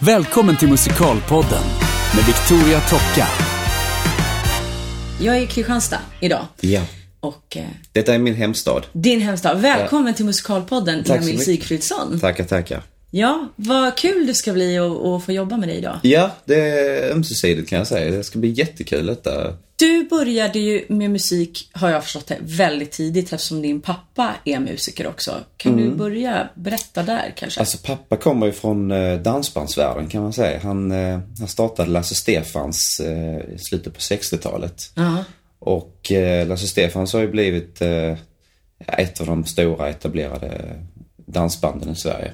Välkommen till Musikalpodden med Victoria Tocka. Jag är i Kristianstad idag. Ja. Och eh, Detta är min hemstad. din hemstad. Välkommen till Musikalpodden, Tack så Emil mycket. Sigfridsson. Tackar, tackar. Ja, vad kul det ska bli att, att få jobba med dig idag. Ja, det är ömsesidigt kan jag säga. Det ska bli jättekul detta. Du började ju med musik, har jag förstått det, väldigt tidigt eftersom din pappa är musiker också. Kan du börja berätta där kanske? Alltså pappa kommer ju från eh, dansbandsvärlden kan man säga. Han, eh, han startade Lasse Stefans eh, i slutet på 60-talet. Ja. Och Lasse Stefans har ju blivit ett av de stora etablerade dansbanden i Sverige.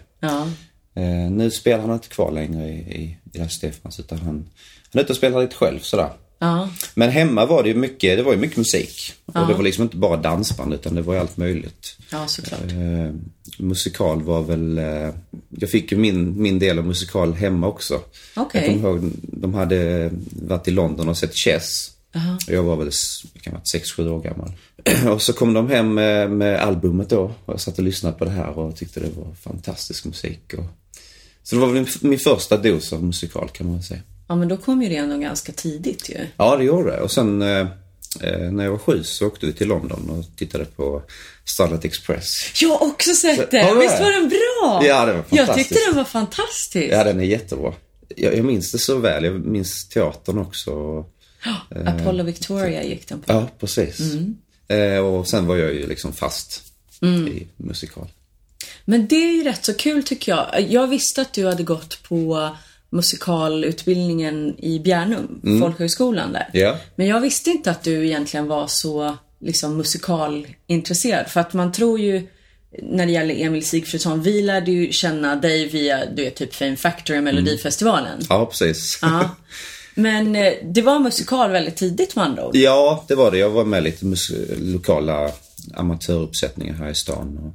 Eh, nu spelar han inte kvar längre i, i, i Lasse Stefans utan han, han är ute och spelar lite själv sådär. Ja. Men hemma var det mycket, det var ju mycket musik. Och det var liksom inte bara dansband utan det var ju allt möjligt. Ja, såklart. Eh, musikal var väl, eh, jag fick ju min, min del av musikal hemma också. Okej. Jag kommer ihåg, de hade varit i London och sett Chess. Och jag var väl, s- jag kan ha varit 6-7 år gammal. och så kom de hem med, med albumet då. Och jag satt och lyssnade på det här och tyckte det var fantastisk musik. Och, så det var väl min, min första dos av musikal kan man säga. Ja, men då kom ju det ändå ganska tidigt ju. Ja, det gjorde det. Och sen eh, eh, när jag var sju så åkte vi till London och tittade på Starlight Express. Jag har också sett det! Har du Visst var den bra? Ja, det var Jag fantastiskt. tyckte den var fantastisk. Ja, den är jättebra. Jag, jag minns det så väl. Jag minns teatern också. Apollo Victoria gick den på. Ja, precis. Eh, och sen var jag ju liksom fast i musikal. Men det är ju rätt så kul tycker jag. Jag visste att du hade gått på musikalutbildningen i Bjärnum, folkhögskolan där. Ja. Men jag visste inte att du egentligen var så liksom musikalintresserad. För att man tror ju när det gäller Emil Sigfridsson, vi lärde ju känna dig via, du vet, typ Fame Factory, Melodifestivalen. Ja, precis. Ja. Men eh, det var musikal väldigt tidigt med andra ord. Ja, det var det. Jag var med lite lokala amatöruppsättningar här i stan. Och,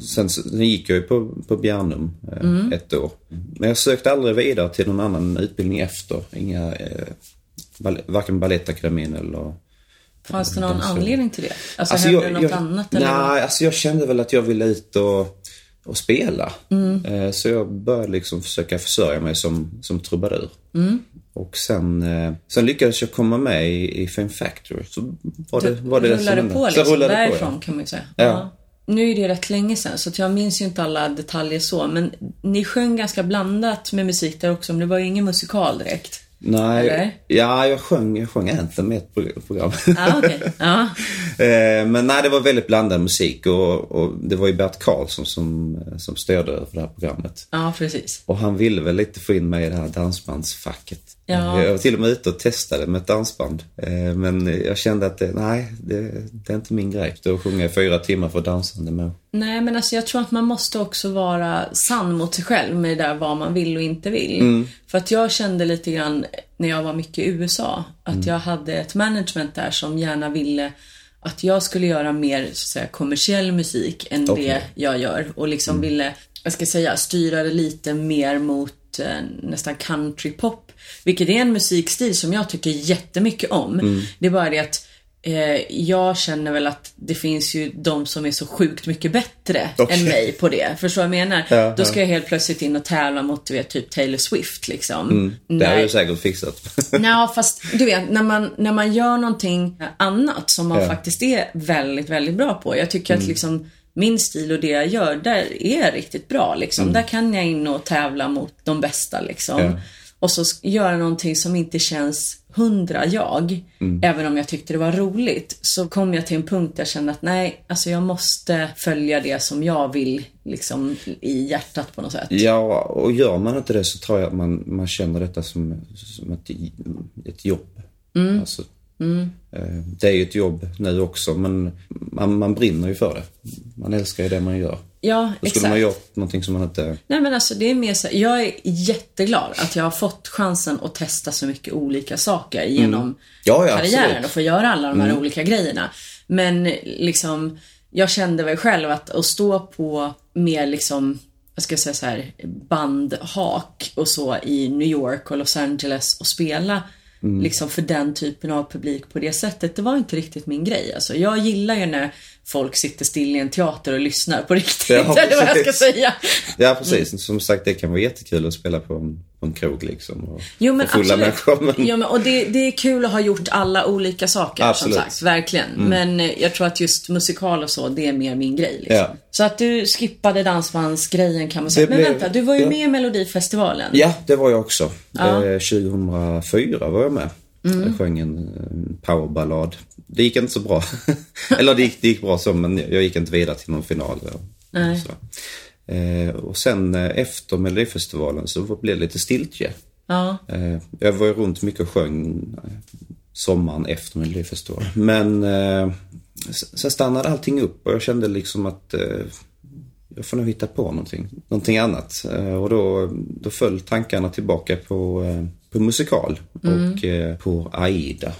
sen, sen gick jag ju på, på Bjärnum eh, ett år. Men jag sökte aldrig vidare till någon annan utbildning efter. Inga, eh, varken Balettakademin eller... Fanns det någon anledning till det? Alltså, Alltså, hände jag, något jag, annat? Nej, Eller? vad? alltså jag kände väl att jag ville ut och, och spela. Mm. Eh, Så jag började liksom försöka försörja mig som, som trubadur. Mm. Och sen, eh, sen lyckades jag komma med i, i Fame Factory. Så var det, var det rullade som på Så liksom, rullade därifrån på, ja. kan man ju säga. Ja. Nu är det rätt länge sedan så jag minns ju inte alla detaljer så. Men ni sjöng ganska blandat med musik där också, men det var ju ingen musikal direkt. Nej, Eller? ja jag sjöng, jag sjöng Anthem i ett pro- program. Ja, okej. Ja. Eh, Men nej, det var väldigt blandad musik och, och det var ju Bert Karlsson som, som styrde över det här programmet. ja, precis. Och han ville väl lite få in mig i det här dansbandsfacket. Ja. Jag var till och med ute och testade med ett dansband. Eh, Men jag kände att det, nej, det, det är inte min grej. Då sjunger jag fyra timmar för dansande människor. Nej, men alltså jag tror att man måste också vara sann mot sig själv med det där vad man vill och inte vill. Mm. För att jag kände lite grann när jag var mycket i USA att Mm. jag hade ett management där som gärna ville att jag skulle göra mer så att säga, kommersiell musik än Okej. det jag gör. Och liksom ville, jag ska säga, styra det lite mer mot eh, nästan countrypop. Vilket är en musikstil som jag tycker jättemycket om. Det är bara det att jag känner väl att det finns ju de som är så sjukt mycket bättre Okej. än mig på det. Förstår du vad jag menar? Ja, Då ja. ska jag helt plötsligt in och tävla mot, du vet, typ Taylor Swift liksom. Mm. Det har jag säkert fixat. Nej, fast du vet, när man, när man gör någonting annat som man Ja. Mm. faktiskt är väldigt, väldigt bra på. Jag tycker att liksom min stil och det jag gör, där är jag riktigt bra liksom. Där kan jag in och tävla mot de bästa liksom. Mm. Och så göra någonting som inte känns hundra jag. Mm. Även om jag tyckte det var roligt. Så kom jag till en punkt där jag kände att nej, alltså jag måste följa det som jag vill liksom i hjärtat på något sätt. Ja, och gör man inte det så tror jag att man, man känner detta som, som ett, ett jobb. Mm. Alltså, eh, Det är ju ett jobb nu också, men man, man brinner ju för det. Man älskar ju det man gör. Ja, Då skulle exakt. man gjort någonting som man inte... Nej men alltså det är mer så jag är jätteglad att jag har fått chansen att testa så mycket olika saker genom Mm. Ja, ja, karriären absolut. Mm. och få göra alla de här olika grejerna. Men liksom, jag kände väl själv att, att stå på mer liksom, vad ska jag säga så här, bandhak och så i New York och Los Angeles och spela Mm. liksom för den typen av publik på det sättet. Det var inte riktigt min grej. Alltså, jag gillar ju när folk sitter still i en teater och lyssnar på riktigt. Ja, eller vad jag ska säga. Ja, precis. Som sagt, det kan vara jättekul att spela på en, på en krog liksom. Och, Jo men och fulla absolut. människor. Men, Jo, men, och det, det är kul att ha gjort alla olika saker Absolut. som sagt. Verkligen. Men eh, jag tror att just musikal och så, det är mer min grej. Liksom. Ja. Så att du skippade dansbandsgrejen kan man säga. Det Men blev- vänta, du var ju ja. med i Melodifestivalen. ja, det var jag också. Ja. Eh, 2004 var jag med. Mm. Jag sjöng en eh, powerballad. Det gick inte så bra. Eller det gick, det gick bra så, men jag gick inte vidare till någon final. och Nej. Så. Eh, och sen eh, efter Melodifestivalen så blev det lite stiltje. Ja. Eh, jag var ju runt mycket och sjöng sommaren efter Melodifestivalen. Men sen stannade allting upp och jag kände liksom att jag får nog hitta på någonting, någonting annat. Och då, då föll tankarna tillbaka på, på musikal och eh, på Aida.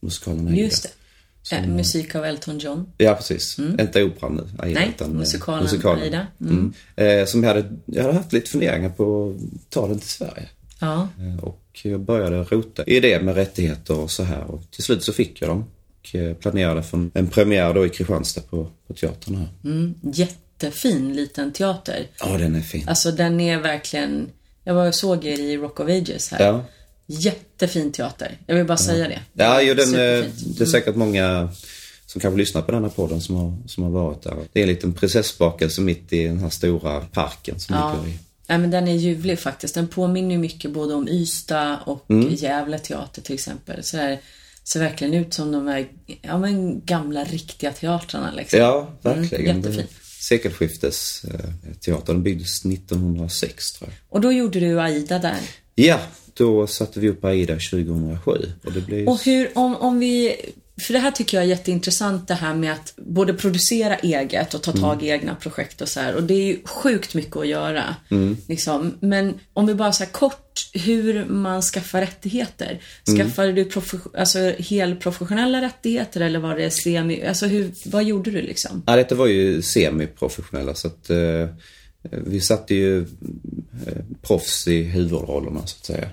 Musikalen Aida. Just det. Eh, musik av Elton John. Ja, precis. Inte operan nu, Aida. Nej, utan, eh, musikalen Aida. Mm. Eh, som jag hade, jag hade haft lite funderingar på att ta den till Sverige. Ja. Eh, Och jag började rota i det med rättigheter och så här. Och till slut så fick jag dem. Och eh, planerade för en- en premiär då i Kristianstad på, på teatern här. Mm. Jättefin liten teater. Ja, den är fin. Alltså den är verkligen... Jag var och såg er i Rock of Ages här. Ja, Jättefin teater. Jag vill bara säga det. ja jo, den, eh, Superfint. det är säkert många som kanske lyssnar på den här podden som har, som har varit där. Det är en liten prinsessbakelse mitt i den här stora parken som Ja. ligger i. ja, men den är ljuvlig faktiskt. Den påminner ju mycket både om Ystad och Mm. Gävle teater till exempel. Så det ser verkligen ut som de här ja, men gamla riktiga teatrarna liksom. Ja, verkligen. Mm, jättefin. Sekelskiftes eh, teater. Den byggdes 1906 tror jag. Och då gjorde du Aida där. Ja, då satte vi upp Aida 2007. Och det blev... Och hur, om, om vi... För det här tycker jag är jätteintressant det här med att både producera eget och ta tag i egna projekt och så här. Och det är ju sjukt mycket att göra. Liksom. Men om vi bara så kort, hur man skaffar rättigheter. Skaffade du profe- alltså, helprofessionella rättigheter eller var det semi... Alltså hur, vad gjorde du liksom? Ja, detta var ju semiprofessionella så att eh, vi satte ju eh, proffs i huvudrollerna så att säga.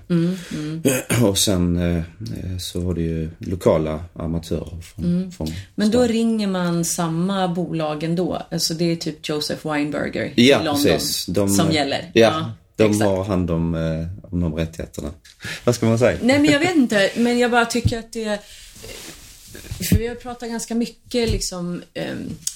Och sen eh, så var det ju lokala amatörer från, från Men då ringer man samma bolag ändå. Alltså det är typ Joseph Weinberger Ja, i London precis. De, som gäller. Ja, de exakt. har hand om, eh, om de rättigheterna. Vad ska man säga? Nej men jag vet inte, men jag bara tycker att det... För vi har pratat ganska mycket liksom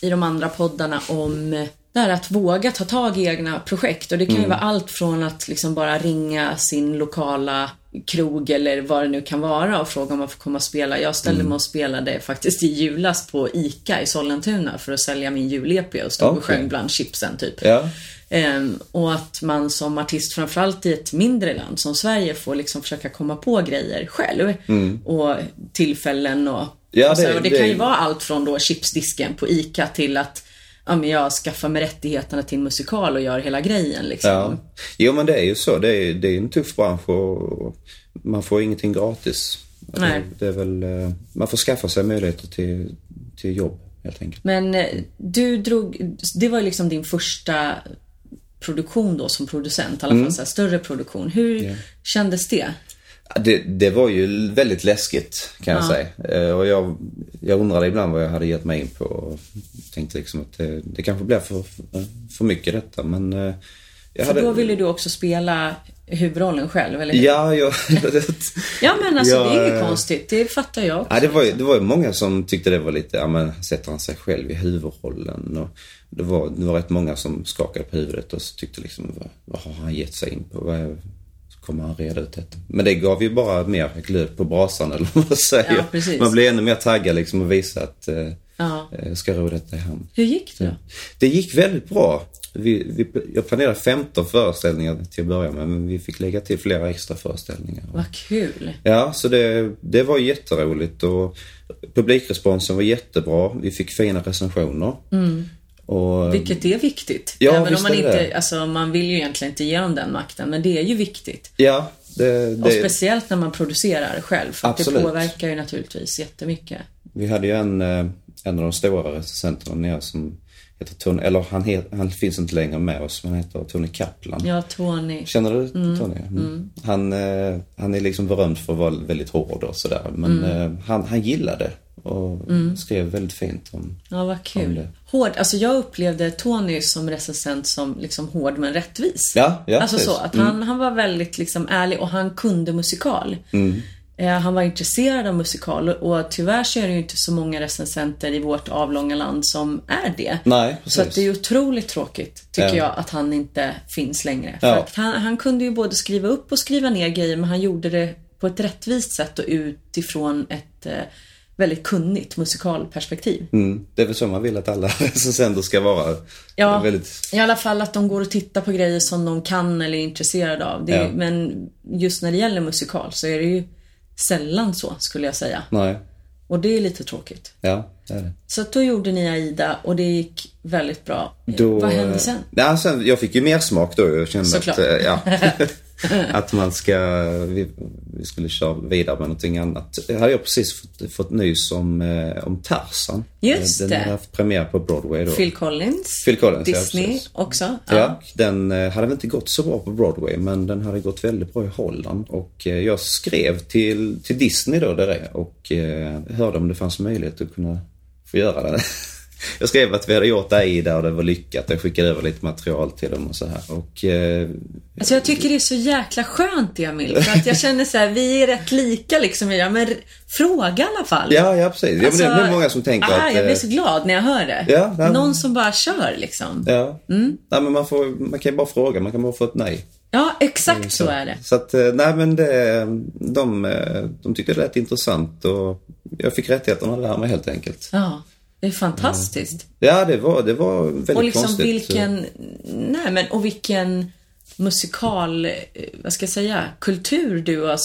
i de andra poddarna om här att våga ta tag i egna projekt. Och det kan ju vara allt från att liksom bara ringa sin lokala krog eller vad det nu kan vara och fråga om man får komma och spela. Jag ställde mig och spelade faktiskt i julas på ICA i Sollentuna för att sälja min jul-EP och stod och Okej. sjöng bland chipsen typ. Ja, Ehm, och att man som artist, framförallt i ett mindre land som Sverige, får liksom försöka komma på grejer själv. Och tillfällen och, Mm. Ja, och, så, det- och det, det- kan ju vara allt från då chipsdisken på ICA till att ja, men jag skaffar mig rättigheterna till en musikal och gör hela grejen liksom. ja. Jo men det är ju så. Det är, det är en tuff bransch och man får ingenting gratis. Nej. Det, är väl, eh, man får skaffa sig möjligheter till, till jobb helt enkelt. Men eh, du drog, det var ju liksom din första produktion då som producent, i alla fall Mm. så större produktion. Hur kändes det? Det, det var ju väldigt läskigt kan jag Ja. säga. Eh, Och jag, jag undrade ibland vad jag hade gett mig in på. Och tänkte liksom att det, det kanske blev för, för mycket detta. Men eh, jag För hade... då ville du också spela huvudrollen själv, eller hur? Ja, jag... Ja men alltså Ja, det är eh, konstigt. Det fattar jag också. Ja, det var, ju, det var ju många som tyckte det var lite, ja men sätter han sig själv i huvudrollen? Och det, var, det var rätt många som skakade på huvudet och så tyckte liksom, vad, vad har han gett sig in på? Vad kommer han reda ut detta? Men det gav ju bara mer glöd på brasan eller vad man säger. Ja. Man blev ännu mer taggad liksom och visa att eh, Ja. jag ska ro detta i hamn. Hur gick det då? Det gick väldigt bra. Vi, vi, jag planerade 15 föreställningar till att börja med men vi fick lägga till flera extra föreställningar. Vad kul. Ja, så det, det var jätteroligt och publikresponsen var jättebra. Vi fick fina recensioner. Och, Vilket är viktigt. Ja, Även om man inte, alltså man vill ju egentligen inte ge dem den makten, men det är ju viktigt. Ja, det, Och det, speciellt när man producerar själv, för att det Absolut. påverkar ju naturligtvis jättemycket. vi hade ju en, eh, en av de stora recensenterna nere som heter Tony, eller han, het, han finns inte längre med oss, men han heter Tony Kaplan. Ja, Tony. Känner du Tony? Mm. Han, eh, han är liksom berömd för att vara väldigt hård och sådär. Men Mm. eh, han, han gillade och skrev väldigt fint om Ja, vad kul. det. Hård, alltså jag upplevde Tony som recensent som liksom hård men rättvis. Ja, ja, Alltså precis. så, att han, han var väldigt liksom ärlig och han kunde musikal. Mm. Eh, han var intresserad av musikal och, tyvärr så är det ju inte så många recensenter i vårt avlånga land som är det. Nej, Så att precis. det är otroligt tråkigt, tycker Ja. jag, att han inte finns längre. För att han, han kunde ju både skriva upp och skriva ner grejer, men han gjorde det på ett rättvist sätt och utifrån ett eh, väldigt kunnigt musikalperspektiv. Mm. Det är väl så man vill att alla recensenter ska vara. Ja, Väldigt, i alla fall att de går och tittar på grejer som de kan eller är intresserade av. Är, Ja. Men just när det gäller musikal så är det ju sällan så, skulle jag säga. nej, Och det är lite tråkigt. ja, det är det. Så då gjorde ni Aida och det gick väldigt bra. Då, Vad hände eh, sen? Ja, sen, jag fick ju mer smak då. Jag kände Såklart. att, eh, ja, att man ska, vi, vi skulle köra vidare med någonting annat. Jag hade jag precis fått, fått nys om, eh, om Tarzan. Just Den det. hade haft premiär på Broadway då. Phil Collins. Phil Collins, ja, Disney precis. också. Ja, den eh, hade väl inte gått så bra på Broadway men den hade gått väldigt bra i Holland. Och eh, jag skrev till, till Disney då där det och eh, hörde om det fanns möjlighet att kunna få göra det. Jag skrev att vi hade gjort Aida och det var lyckat. Jag skickade över lite material till dem och så här. Och eh, Alltså jag tycker det är så jäkla skönt Emil. För att jag känner så här, vi är rätt lika liksom. Ja, men fråga i alla fall. ja, ja precis. ja, men det, det är många som tänker ah, att... Jag blir eh, så glad när jag hör det. Ja, ja. Någon som bara kör liksom. Ja. Mm. Nej, men man, får, man kan ju bara fråga, man kan bara få ett nej. Ja, exakt så är det. Så att, eh, nej men det, de, eh, de tyckte det lät intressant och jag fick rättigheterna där med helt enkelt. Ja, det är fantastiskt. Ja, det var, det var väldigt Och liksom konstigt. vilken, nej men och vilken musikal, eh, vad ska jag säga, kultur du har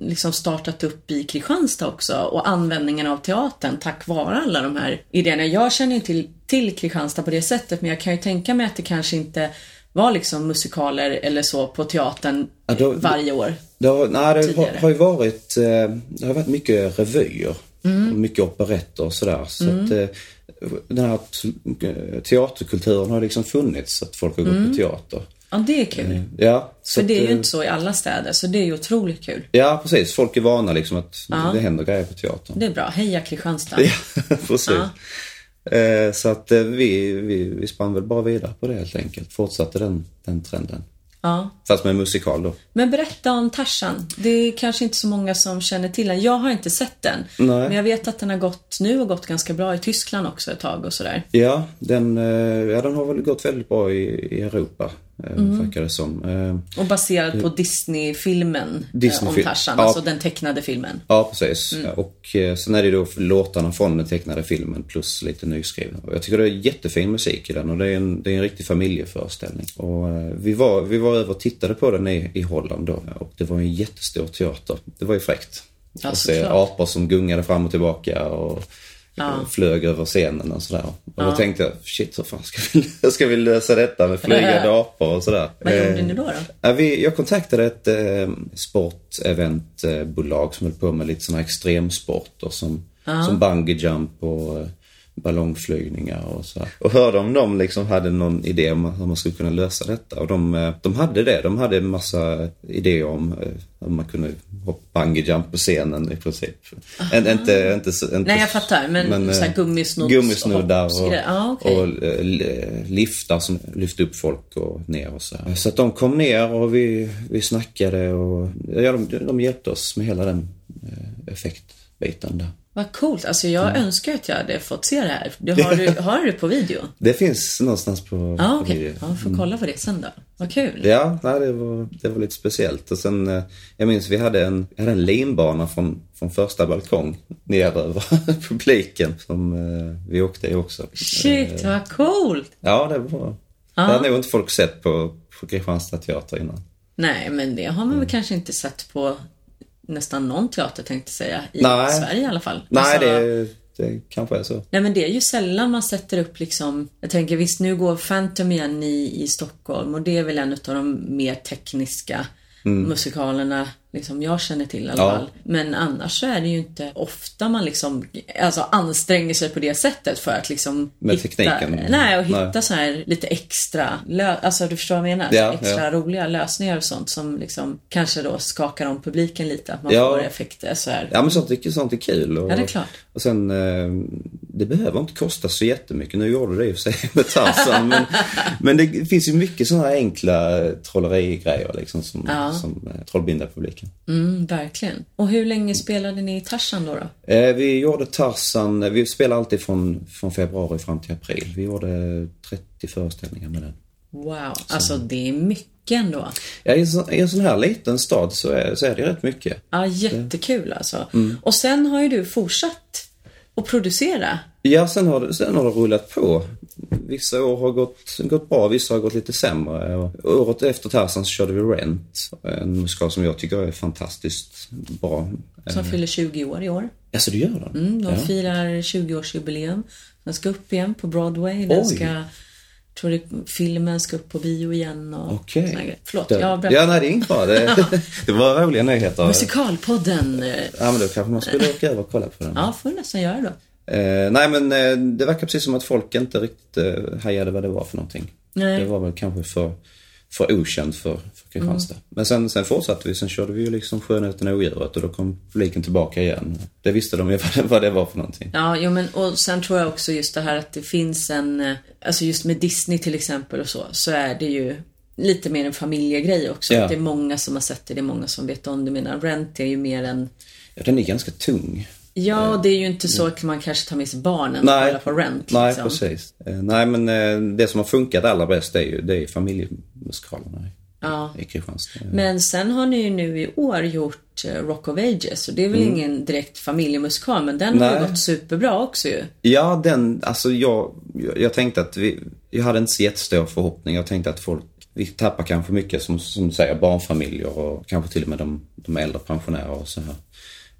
liksom startat upp i Kristianstad också och användningen av teatern tack vare alla de här idéerna. Jag känner ju till, till Kristianstad på det sättet men jag kan ju tänka mig att det kanske inte var liksom musikaler eller så på teatern Ja, då- varje år. Har, nej, det har, har ju varit, eh, det har varit mycket revyer. Mm. Mycket operetter och sådär. Så att eh, den här teaterkulturen har liksom funnits, att folk har gått på teater. Ja, det är kul. Ja, så Mm. För det är ju eh, inte så i alla städer, så det är ju otroligt kul. Ja, precis. Folk är vana liksom att Ja. det händer grejer på teatern. Det är bra. Heja Kristianstad. Ja, precis. Eh, Så att eh, vi, vi, vi spann väl bara vidare på det helt enkelt. Fortsatte den, den trenden. Ja. Fast med musikal då. Men berätta om Tarzan. Det är kanske inte så många som känner till den. Jag har inte sett den. Nej. Men jag vet att den har gått nu och gått ganska bra i Tyskland också ett tag och sådär. Ja, den, eh, ja, den har väl gått väldigt bra i, i Europa, Mm. verkar det som. Eh, Och baserad på Disney-filmen eh, om. Tarzan. Ja. Alltså den tecknade filmen. Ja, precis. Mm. Och eh, sen är det då låtarna från den tecknade filmen plus lite nyskrivna. Jag tycker det är jättefin musik i den och det är en, det är en riktig familjeföreställning. Och eh, vi var, vi var över och tittade på den i, i Holland då och det var en jättestor teater. Det var ju fräckt. Ja, att se apor som gungade fram och tillbaka och Ja. och flög över scenen och sådär. Och då tänkte jag, shit hur fan ska vi, ska vi lösa detta med flygande apor och sådär. Vad gjorde Eh, ni då? då? Ja, vi, jag kontaktade ett eh, sporteventbolag som höll på med lite sådana extremsporter som, som bungee jump och eh, ballongflygningar och så. Och hörde om de liksom hade någon idé om hur man skulle kunna lösa detta. Och de, eh, de hade det. De hade en massa idéer om eh, hur man kunde hoppa bungee jump på scenen i princip. En, inte, inte, så- inte, Nej, jag fattar. Men, så här eh, gummisnodds- gummisnoddar och, hoppsgrejer. Ja, okej. och eh, li- liftar som lyfte upp folk och ner och så. Så att de kom ner och vi, vi snackade och ja, de, de hjälpte oss med hela den eh, effektbiten där. Vad coolt. Alltså jag Mm. önskar att jag hade fått se det här. Du, har, du, har du det på video? Det finns någonstans på, Ja, på okej. video. Ja, får kolla på det sen då. Vad kul. Ja, nej, det, var, det var lite speciellt. Och sen, eh, jag minns vi hade en, hade en linbana från, från första balkong ner över publiken som eh, vi åkte i också. Shit, vad coolt. Ja, det var... Det hade nog inte folk sett på, på Kristianstad teater innan. Nej, men det har man Mm. väl kanske inte sett på nästan någon teater tänkte jag säga. I Nej. Sverige i alla fall. Nej, Alltså, det, det kanske är så. Nej men det är ju sällan man sätter upp liksom, jag tänker visst nu går Phantom igen i, i Stockholm och det är väl en av de mer tekniska musikalerna liksom jag känner till i alla Ja. fall. Men annars så är det ju inte ofta man liksom alltså anstränger sig på det sättet för att liksom Med hitta, tekniken. Nej, och hitta Nej. så här lite extra, lö- alltså du förstår vad jag menar? Ja, extra ja. roliga lösningar och sånt som liksom kanske då skakar om publiken lite. Att man får effekter så här. Ja men sånt är, sånt är kul. Och, Ja, det är klart. Och sen, eh, det behöver inte kosta så jättemycket. Nu gjorde det för sig med Tarzan. men, men det finns ju mycket sådana enkla trollerigrejer liksom som, som eh, trollbindar publiken. Mm, verkligen. Och hur länge spelade ni i Tarzan då? då? Eh, vi gjorde Tarzan, eh, vi spelar alltid från, från februari fram till april. Vi gjorde 30 föreställningar med den. Wow, alltså det är mycket ändå. Ja, i, en sån, I en sån här liten stad så är, så är det rätt mycket. Ja, jättekul alltså. Mm. Och sen har ju du fortsatt att producera. Ja, sen har, det, sen har det rullat på. Vissa år har gått, gått bra, vissa har gått lite sämre. Och året efter Tarzan så körde vi Rent. En musikal som jag tycker är fantastiskt bra. Som fyller 20 år i år. Alltså, du gör den? Mm, de ja. firar 20-årsjubileum. Den ska upp igen på Broadway. Den Oj. ska, tror det, filmen ska upp på bio igen och Okej. såna grejer. Förlåt, Det- jag berättar. Ja, nej det är inget bra. Det, det var roliga nyheter. Musikalpodden. Ja, men då kanske man skulle åka över och kolla på den. Ja, får vi nästan göra då. Eh, nej, men eh, det verkar precis som att folk inte riktigt eh, hajade vad det var för någonting. Nej. Det var väl kanske för, för okänt för, för Kristianstad. Mm. Men sen, sen fortsatte vi. Sen körde vi ju liksom Skönheten och odjuret och då kom publiken tillbaka igen. Det visste de ju vad det, vad det var för någonting. Ja, jo, men och sen tror jag också just det här att det finns en, eh, alltså just med Disney till exempel och så, så är det ju lite mer en familjegrej också. Ja. Att det är många som har sett det, det är många som vet om det. Medan Rent är ju mer en, Ja, den är ganska tung. ja det är ju inte så att man kanske tar med sig barnen och Nej, kollar på Rent. nej liksom. precis. Eh, nej, men eh, det som har funkat allra bäst är ju det är familjemusikalerna i, Ja. i Kristianstad. Men sen har ni ju nu i år gjort eh, Rock of Ages och det är väl ingen direkt familjemusikal men den har ju Mm. Nej. gått superbra också ju. Ja, den, alltså jag, jag, tänkte att vi, jag hade inte så jättestor förhoppning. Jag tänkte att folk, vi tappar kanske mycket som, som säger barnfamiljer och kanske till och med de, de äldre pensionärer och så här.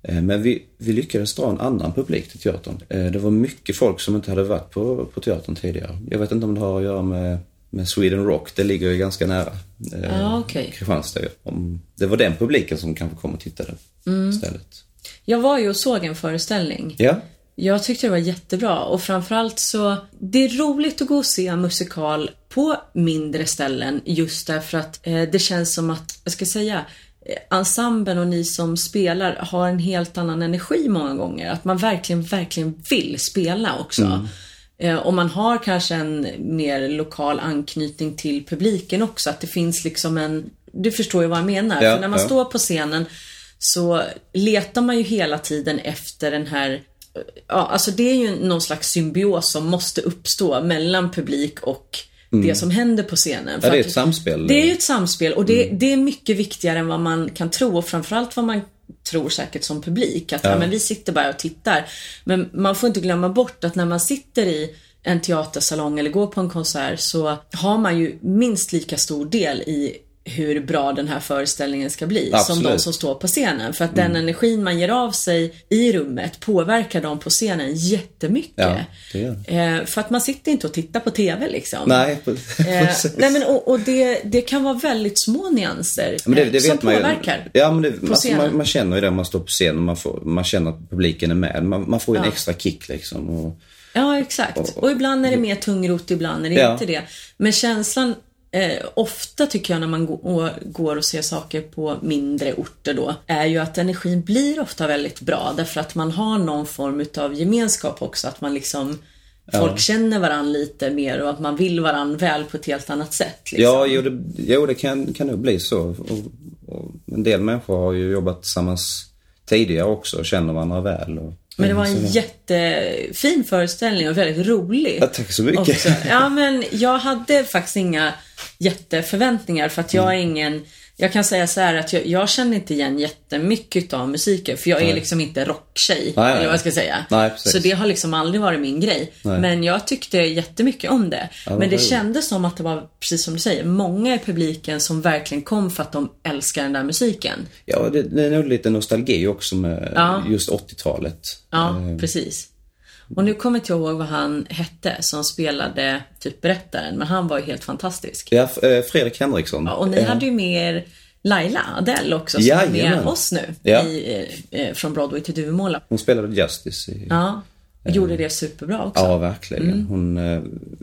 Eh, Men vi, vi lyckades dra en annan publik till teatern. Eh, Det var mycket folk som inte hade varit på, på teatern tidigare. Jag vet inte om det har att göra med, med Sweden Rock, det ligger ju ganska nära eh, Ja, okej. Kristianstad. Om, det var den publiken som kanske kom och tittade istället. Jag var ju och såg en föreställning. Ja, Jag tyckte det var jättebra och framförallt så, det är roligt att gå och se en musikal på mindre ställen just därför att eh, det känns som att, jag ska säga, eh, ensemblen och ni som spelar har en helt annan energi många gånger. Att man verkligen, verkligen vill spela också. Eh, och man har kanske en mer lokal anknytning till publiken också. Att det finns liksom en, du förstår ju vad jag menar. Ja, För när man ja. står på scenen så letar man ju hela tiden efter den här Ja, alltså det är ju någon slags symbios som måste uppstå mellan publik och det som händer på scenen. Mm. ja det är ett samspel. det är ju ett samspel och det, Mm. det är mycket viktigare än vad man kan tro och framförallt vad man tror säkert som publik. Att ja. men vi sitter bara och tittar. Men man får inte glömma bort att när man sitter i en teatersalong eller går på en konsert så har man ju minst lika stor del i hur bra den här föreställningen ska bli som Absolut. Mm. de som står på scenen. För att den energin man ger av sig i rummet påverkar dem på scenen jättemycket. Ja, det gör Eh, för att man sitter inte och tittar på TV liksom. Nej, Eh, nej men och, och det, det kan vara väldigt små nyanser Men det, eh, det som vet man ju. påverkar. Ja, men det, alltså, man, man känner ju det om man står på scenen och man, får, man känner att publiken är med. Man, man får ju en Ja. extra kick liksom. Och, Ja, exakt. Och ibland är det mer tungrot, ibland är det Ja. inte det. Men känslan, eh, ofta tycker jag när man går och ser saker på mindre orter då, är ju att energin blir ofta väldigt bra. Därför att man har någon form utav gemenskap också. Att man liksom, folk känner varandra lite mer och att man vill varandra väl på ett helt annat sätt. Liksom. ja, jo, det, jo, det kan, kan nog bli så. Och, och en del människor har ju jobbat tillsammans tidigare också och känner varandra väl. Och, Men det var en så- jättefin föreställning och väldigt rolig. Ja, tack så mycket. också. Ja, men jag hade faktiskt inga jätteförväntningar för att jag är Mm. ingen jag kan säga så här att jag, jag känner inte igen jättemycket av musiken för jag är Nej. liksom inte rocktjej. Nej, eller vad jag ska säga. Nej, så det har liksom aldrig varit min grej. Men jag tyckte jättemycket om det. vad Men det kändes som att det var, precis som du säger, många i publiken som verkligen kom för att de älskar den där musiken. Ja, det, det är nog lite nostalgi också med Ja. just 80-talet. Ja, Eh, precis. Och nu kommer inte jag ihåg vad han hette som spelade typ berättaren, men han var ju helt fantastisk. Ja, eh, Fredrik Henriksson. Ja, och ni Eh, hade ju med er Laila Adele också som är med Jajamän. oss nu Ja. i, eh, från Broadway till Duvemåla. Hon spelade Justice i... Ja, och gjorde det superbra också. Ja, verkligen. Hon, eh,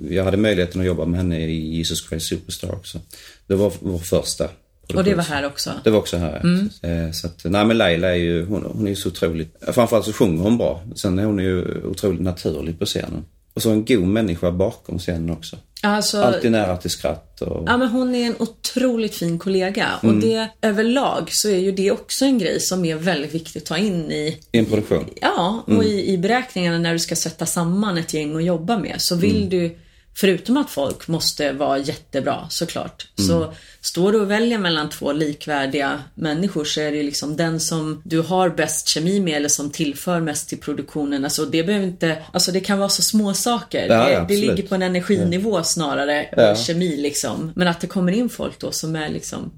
jag hade möjligheten att jobba med henne i Jesus Christ Superstar också. Det var vår första och det var här också. Det var också här, ja. Eh, Så att, nej men Laila är ju, hon, hon är ju så otroligt, framförallt så sjunger hon bra. Sen är hon ju otroligt naturlig på scenen. Och så en god människa bakom scenen också. Alltså, Alltid nära till skratt och... Ja, men hon är en otroligt fin kollega. Och Mm. det överlag så är ju det också en grej som är väldigt viktigt att ta in i I en produktion. Ja, och Mm. i, i beräkningarna när du ska sätta samman ett gäng att jobba med så vill Mm. du, förutom att folk måste vara jättebra såklart, Mm. så står du och väljer mellan två likvärdiga människor så är det liksom den som du har bäst kemi med eller som tillför mest till produktionen. Alltså det behöver inte, alltså det kan vara så små saker. Ja, det, det ligger på en energinivå snarare, Ja. kemi liksom. Men att det kommer in folk då som är liksom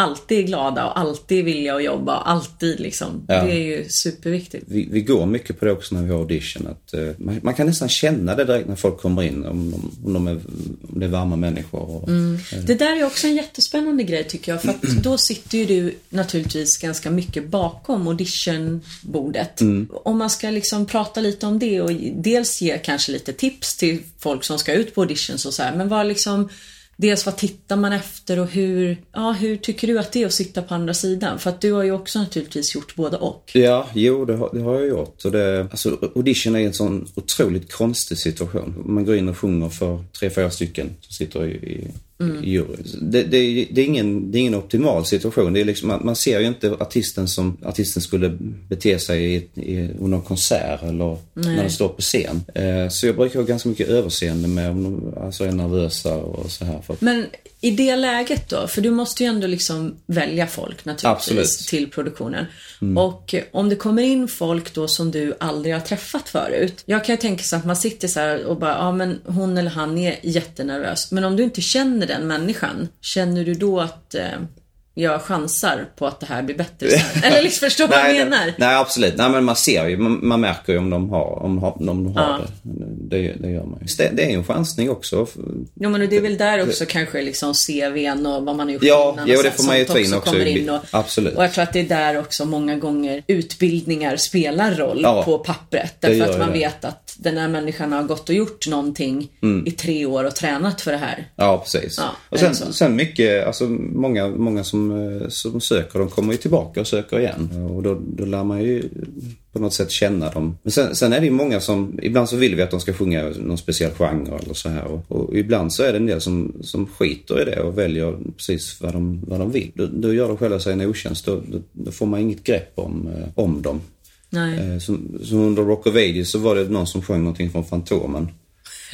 alltid glada och alltid villiga att jobba och alltid liksom. Ja. Det är ju superviktigt. Vi, vi går mycket på det också när vi har audition. Att, eh, man, man kan nästan känna det direkt när folk kommer in. Om, de, om, de är, om det är varma människor. Och, Det där är också en jättespännande grej tycker jag. För att då sitter ju du naturligtvis ganska mycket bakom auditionbordet. Om man ska liksom prata lite om det och dels ge kanske lite tips till folk som ska ut på auditions och så här. Men vad liksom Dels vad tittar man efter och hur, ja, hur tycker du att det är att sitta på andra sidan? För att du har ju också naturligtvis gjort både och. Ja, jo det har, det har jag gjort. Och det, alltså, audition är en sån otroligt konstig situation. Man går in och sjunger för tre, fyra stycken som sitter i, i, i juryn. Det, det, det, är ingen, det är ingen optimal situation. Det är liksom, man, man ser ju inte artisten som artisten skulle bete sig i, i, under en konsert eller när de står på scen. Eh, så jag brukar ha ganska mycket överseende med om de alltså, är nervösa och så här. För Men i det läget då, för du måste ju ändå liksom välja folk naturligtvis Absolut. till produktionen. Och eh, om det kommer in folk då som du aldrig har träffat förut. Jag kan ju tänka så att man sitter så och bara, ja men hon eller han är jättenervös. Men om du inte känner den människan, känner du då att eh, jag chansar på att det här blir bättre sen? Eller liksom förstår vad jag menar? det- nej, absolut. Nej, men man ser ju, man, man märker ju om de har, om, om de har Ja. det. det. Det gör man ju. Det, det är ju en chansning också. Ja men det är väl där också kanske liksom CVn och vad man har gjort Ja, innan och det får man ju ta in också kommer i- in och, absolut. Och jag tror att det är där också många gånger utbildningar spelar roll Ja, på pappret. Därför att man vet att den här människan har gått och gjort någonting i tre år och tränat för det här. Ja, precis. Ja, och sen, sen mycket, alltså många, många som, eh, som söker, de kommer ju tillbaka och söker igen. Och då, då lär man ju på något sätt känna dem. Men sen, sen är det ju många som, ibland så vill vi att de ska sjunga någon speciell genre eller så här. Och, och ibland så är det en del som, som skiter i det och väljer precis vad de, vad de vill. Då, då gör de själva sig en otjänst. Då, då, då får man inget grepp om, eh, om dem. Nej. Eh, Som, som under Rock of Ages så var det någon som sjöng någonting från Fantomen.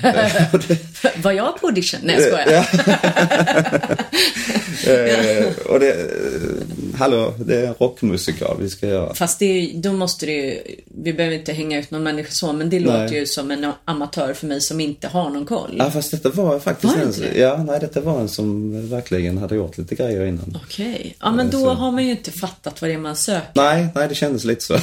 Var jag på audition? Nej jag skojar. Eh, och det, eh, hallå, det är en rockmusikal vi ska göra. Fast det, är- då måste det ju, vi behöver inte hänga ut någon människa så, men det låter ju som en amatör för mig som inte har någon koll. Ja, fast detta var faktiskt Var det en, det? ja, nej, detta var en som verkligen hade gjort lite grejer innan. Okej. Ja men då så- har man ju inte fattat vad det är man söker. Nej, nej, det kändes lite så.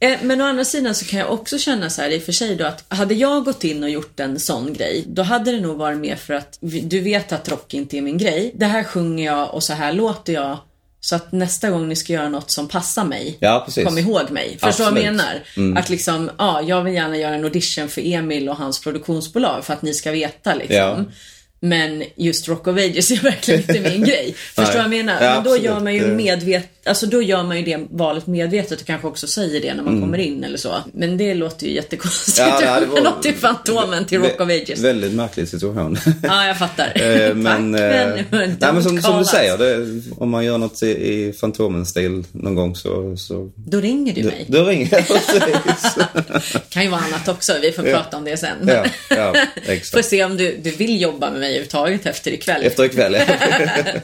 Eh, Men å andra sidan så kan jag också känna så här i och för sig då att hade jag gått in och gjort en sån grej, då hade det nog varit mer för att du vet att rock inte är min grej. Det här sjunger jag och så här låter jag. Så att nästa gång ni ska göra något som passar mig, Ja, kom ihåg mig. Förstår du vad jag Absolut. Mm. menar? Att liksom, ja, jag vill gärna göra en audition för Emil och hans produktionsbolag för att ni ska veta liksom. Ja. Men just Rock of Ages är verkligen inte min grej. Förstår du vad jag menar? Ja, Men då gör man ju medvet, alltså då gör man ju det valet medvetet och kanske också säger det när man kommer in eller så. Men det låter ju jättekonstigt. Mm. Ja, det var- Något till Fantomen till Rock of Ages. Väldigt märklig situation. Ja, jag fattar. Eh, men, Tack, eh, men, nej, men som, som du säger, det, om man gör något i, i Fantomen-stil någon gång så, så Då ringer du då, mig. då ringer jag precis. kan ju vara annat också, vi får prata om det sen. ja, ja, Får exakt. se om du, du vill jobba med mig överhuvudtaget efter ikväll. Efter ikväll, ja.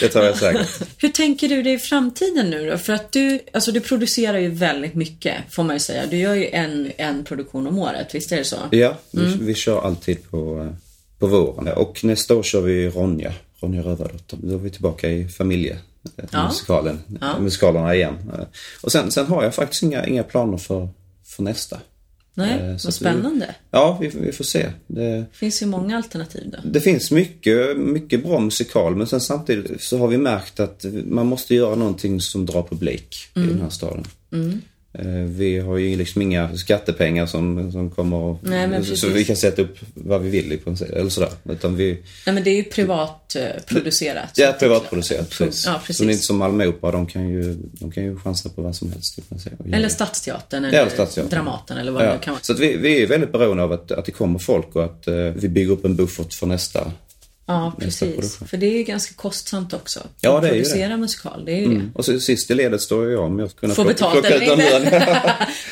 Det tar jag säkert. Hur tänker du dig i framtiden nu då? För att du, alltså du producerar ju väldigt mycket, får man ju säga. Du gör ju en, en produktion om året, visst är det så? Ja, vi, Mm. vi kör alltid på, eh, på våren. Och nästa år kör vi Ronja, Ronja Rövardotter. Då är vi tillbaka i familjemusikalen, Ja. musikalerna igen. Eh, Och sen, sen har jag faktiskt inga, inga planer för, för nästa. Nej, Eh, så vad att vi- spännande. Ja, vi, vi får se. Det, finns ju många alternativ då. det finns mycket, mycket bra musikal men sen samtidigt så har vi märkt att man måste göra någonting som drar publik i den här staden. Eh, Vi har ju liksom inga skattepengar som, som kommer Nej, så, precis. så vi kan sätta upp vad vi vill i princip, eller sådär. Utan vi, Nej men det är ju privat eh, producerat. ja, det privatproducerat precis. Ja, Så det är inte precis. som Malmö Opera, de kan ju, de kan ju chansa på vad som helst. Eller. Stadsteatern eller eller Stadsteatern. Dramaten eller vad det Ja. nu kan vara. Så vi, vi är väldigt beroende av att, att det kommer folk och att eh, vi bygger upp en buffert för nästa. Ja, precis. För det är ju ganska kostsamt också. Ja, det är ju producera musikal, det är ju det. Och så sist i ledet står jag om jag kunna Få betalt plocka ut lön.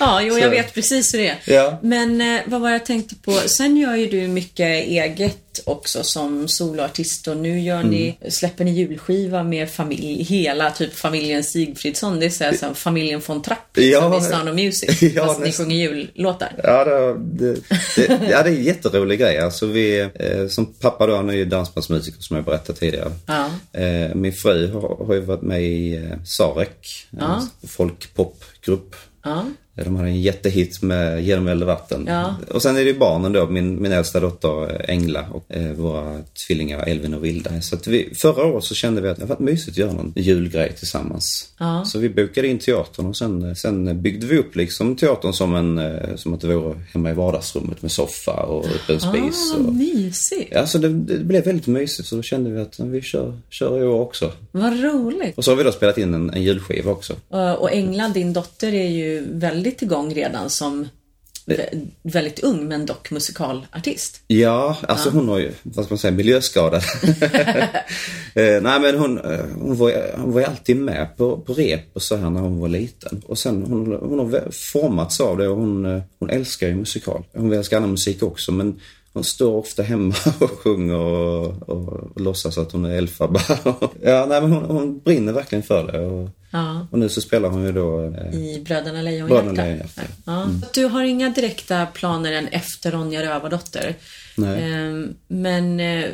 ja, jo, Så. jag vet precis hur det är. Ja. Men eh, vad var jag tänkte på? Sen gör ju du mycket eget också som soloartist och nu gör ni, Mm. släpper ni julskiva med familj, hela typ familjen Sigfridsson. Det är så här, som familjen von Trapp Ja. som i Sound of Music. Ja, fast ni nästan. sjunger jullåtar. Ja, det, det, det, ja, det är en jätterolig grej. Alltså vi, eh, som pappa då, han är ju dansbandsmusiker som jag berättade tidigare. Ja. Eh, min fru har, har ju varit med i eh, Sarek, Ja. en folkpopgrupp. Ja. De hade en jättehit med Genom eld och vatten. Ja. Och sen är det ju barnen då, min, min äldsta dotter eh, Engla och eh, våra tvillingar Elvin och Vilda. Så att vi, förra året så kände vi att det var mysigt att göra någon julgrej tillsammans. Ja. Så vi bokade in teatern och sen, sen byggde vi upp liksom teatern som, en, eh, som att det vore hemma i vardagsrummet med soffa och öppen spis. Ah, Och, mysigt. ja, så det, det blev väldigt mysigt så då kände vi att vi kör, kör i år också. Vad roligt. Och så har vi då spelat in en, en julskiva också. Och England, din dotter, är ju väldigt igång redan som vä- väldigt ung men dock musikalartist. Ja, alltså hon har ju, vad ska man säga, miljöskadad. eh, nej men hon, eh, hon, var, hon var ju alltid med på, på rep och så här när hon var liten. Och sen hon, hon har formats av det och hon, eh, hon älskar ju musikal. Hon älskar annan musik också men hon står ofta hemma och sjunger och, och, och låtsas att hon är Elphaba. ja, nej men hon, hon brinner verkligen för det. Och, Ja. och nu så spelar hon ju då eh, I Bröderna Bröderna Lejonhjärta. Lejonhjärta, Ja. Du har inga direkta planer än efter Ronja Rövardotter. Nej. Ehm, Men eh,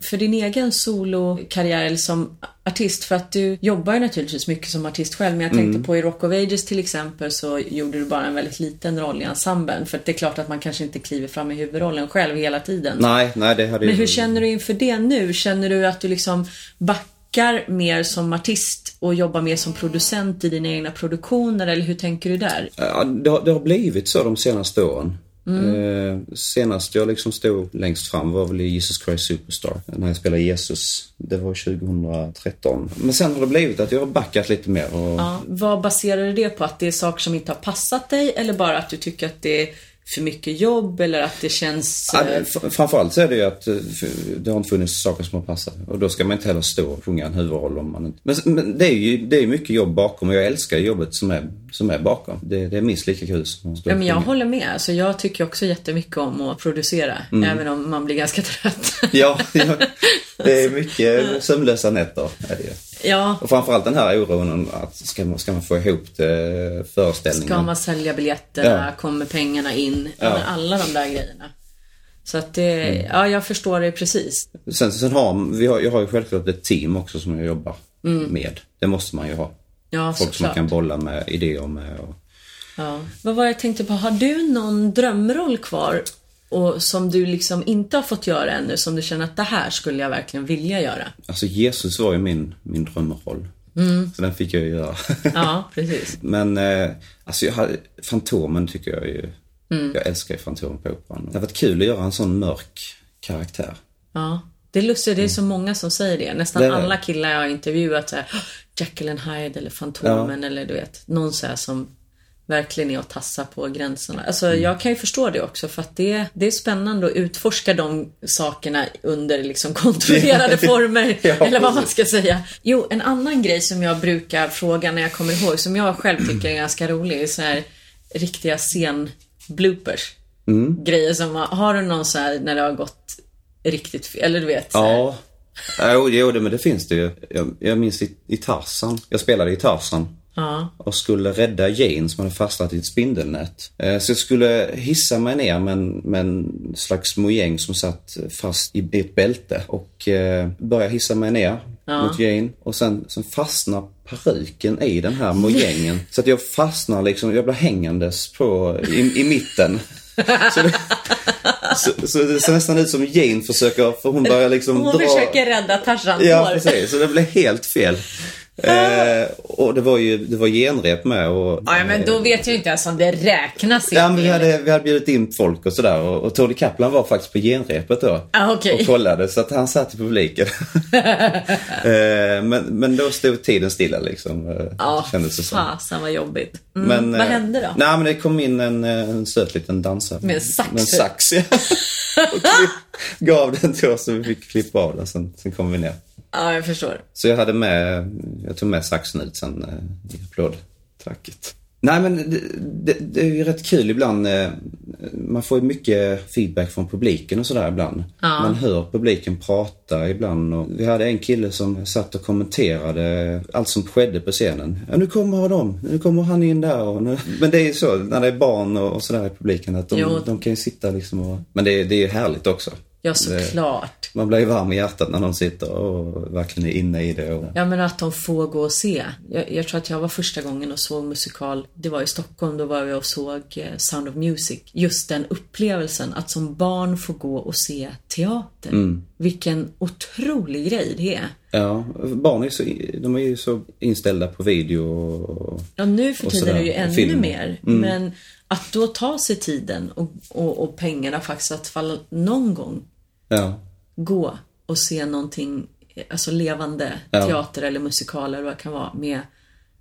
för din egen solokarriär eller som artist, för att du jobbar ju naturligtvis mycket som artist själv, men jag tänkte Mm. på i Rock of Ages till exempel så gjorde du bara en väldigt liten roll i ensemblen. För det är klart att man kanske inte kliver fram i huvudrollen själv hela tiden. Nej, nej det hade Men hur känner du inför det nu? Känner du att du liksom backar mer som artist och jobbar mer som producent i dina egna produktioner eller hur tänker du där? Ja, det, har, det har blivit så de senaste åren. Mm. Eh, senast jag liksom stod längst fram var väl i Jesus Christ Superstar. När jag spelade Jesus. Det var 2013. Men sen har det blivit att jag har backat lite mer. Och, Ja, vad baserar du det på? Att det är saker som inte har passat dig eller bara att du tycker att det är för mycket jobb eller att det känns... Ja, eh, det- Framförallt så är det ju att eh, det har inte funnits saker som har passat. Och då ska man inte heller stå och sjunga en huvudroll om man inte... Men, men det är ju det är mycket jobb bakom och jag älskar jobbet som är, som är bakom. Det, det är minst lika kul som att stå Ja, men jag håller med. Alltså, jag tycker också jättemycket om att producera. Mm. Även om man blir ganska trött. Ja, ja, det är mycket sömnlösa nätter. Är det ju. Ja, Och framförallt den här oron att ska man, ska man få ihop det, föreställningen. ska man sälja biljetterna? Ja. Kommer pengarna in? Ja. Alla de där grejerna. Så att det, ja jag förstår det precis. Sen, sen har, vi har, jag har ju självklart ett team också som jag jobbar med. Det måste man ju ha. Ja, Folk som man kan bolla med idéer med. Och, Ja. Vad var det jag tänkte på? Har du någon drömroll kvar? Och som du liksom inte har fått göra ännu, som du känner att det här skulle jag verkligen vilja göra? alltså Jesus var ju min, min drömroll. Så den fick jag ju göra. Ja, precis. Men eh, alltså jag hade, Fantomen tycker jag ju. Jag älskar ju Fantomen på Operan. Det har varit kul att göra en sån mörk karaktär. Ja. Det är lustigt, det är så många som säger det. Nästan Det alla killar jag har intervjuat så här, "Åh, Jekyll and Hyde eller Fantomen eller du vet, någon så här som verkligen är att tassa på gränserna. Alltså Mm. jag kan ju förstå det också för att det, det är spännande att utforska de sakerna under liksom kontrollerade former. Ja, eller vad man ska säga. Jo, en annan grej som jag brukar fråga när jag kommer ihåg, som jag själv tycker är ganska rolig, är så här riktiga scen-bloopers. Mm. Grejer som, har du någon så här när det har gått riktigt fel? Eller du vet, så här, Ja. Jo, jo det, men det finns det ju. Jag, jag minns i, i Tarzan. Jag spelade i Tarzan. Ja. och skulle rädda Jane som hade fastnat i ett spindelnät. Eh, Så jag skulle hissa mig ner med en, med en slags mojäng som satt fast i ett bälte och eh, började hissa mig ner mot Jane. Och sen, sen fastnar peruken i den här mojängen. så att jag fastnar liksom, jag blir hängandes på, i, i mitten. Så det, så, så det ser nästan ut som Jane försöker, för hon börjar liksom Hon dra... försöker rädda Tarzan Ja, precis. Så det blev helt fel. Eh, och det var ju det var genrep med och... Ja, men då vet jag inte ens om det räknas. Ja, men vi hade, vi hade bjudit in folk och sådär och, och Tony Kaplan var faktiskt på genrepet då. Ah, okej. Och kollade så att han satt i publiken. eh, men, men då stod tiden stilla liksom. Eh, Ja, kändes det som. fasen vad jobbigt. Mm, Men, vad eh, hände då? Nej men det kom in en, eh, en söt liten dansare. Med sax. Med en sax ja. och klipp, gav den till oss och vi fick klippa av den sen, sen kom vi ner. Ja, jag förstår. Så jag hade med, jag tog med saxen ut sen eh, i applådtracket. Nej men det, det, det är ju rätt kul ibland. Eh, man får ju mycket feedback från publiken och sådär ibland. Ja. Man hör publiken prata ibland. Och vi hade en kille som satt och kommenterade allt som skedde på scenen. Ja, nu kommer de, nu kommer han in där och nu. Men det är ju så när det är barn och, och sådär i publiken att de, de kan ju sitta liksom och... Men det, det är ju härligt också. Ja, såklart. Man blir ju varm i hjärtat när någon sitter och verkligen är inne i det. Och... Ja, men att de får gå och se. Jag, jag tror att jag var första gången och såg musikal. Det var i Stockholm, då var vi och såg eh, Sound of Music. Just den upplevelsen att som barn få gå och se teater. Mm. Vilken otrolig grej det är. Ja, barn är, så, de är ju så inställda på video och... Ja, nu för tiden är det ju ännu film. mer. Mm. Men att då ta sig tiden och, och, och pengarna faktiskt att falla någon gång Ja, gå och se någonting, alltså levande Ja. teater eller musikal eller vad det kan vara med,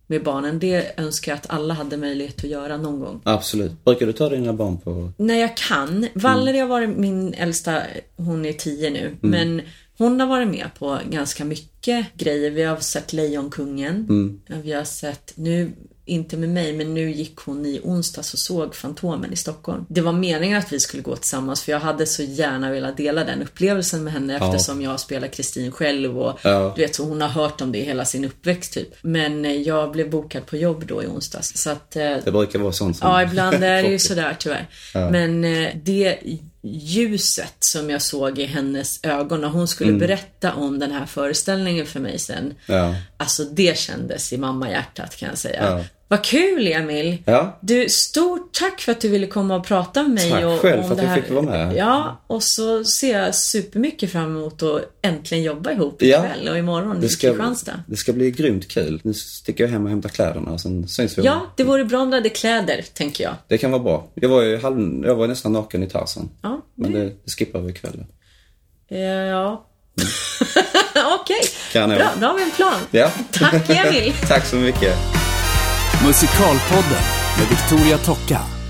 med barnen. Det önskar jag att alla hade möjlighet att göra någon gång. absolut. Brukar du ta dina barn på... När jag kan. Valerie har varit min äldsta, hon är tio nu. Mm. Men hon har varit med på ganska mycket grejer. Vi har sett Lejonkungen. Mm. Vi har sett, nu inte med mig, men nu gick hon i onsdags och såg Fantomen i Stockholm. Det var meningen att vi skulle gå tillsammans för jag hade så gärna velat dela den upplevelsen med henne eftersom jag spelar Kristin själv och Ja. du vet, så hon har hört om det hela sin uppväxt typ. Men eh, jag blev bokad på jobb då i onsdags. Så att eh, Det brukar vara sånt som... Ja, ibland är det ju sådär tyvärr. Men eh, det ljuset som jag såg i hennes ögon när hon skulle berätta om den här föreställningen för mig sen. Ja. Alltså det kändes i mammahjärtat kan jag säga. Ja. Vad kul Emil! Ja. Du, stort tack för att du ville komma och prata med mig. Tack och, själv för att det jag fick vara med. Ja, och så ser jag supermycket fram emot att äntligen jobba ihop Ja. ikväll och imorgon Det i Kristianstad. det ska bli grymt kul. Nu sticker jag hem och hämtar kläderna och sen syns vi. Ja, det vore bra om du hade kläder, tänker jag. Det kan vara bra. Jag var ju halv, jag var nästan naken i Tarzan. Ja, Men det, det skippar vi ikväll. Eh, Ja. Okej, Kanon. bra. Då har vi en plan. Ja. Tack Emil. Tack så mycket. Musikalpodden med Victoria Tocka.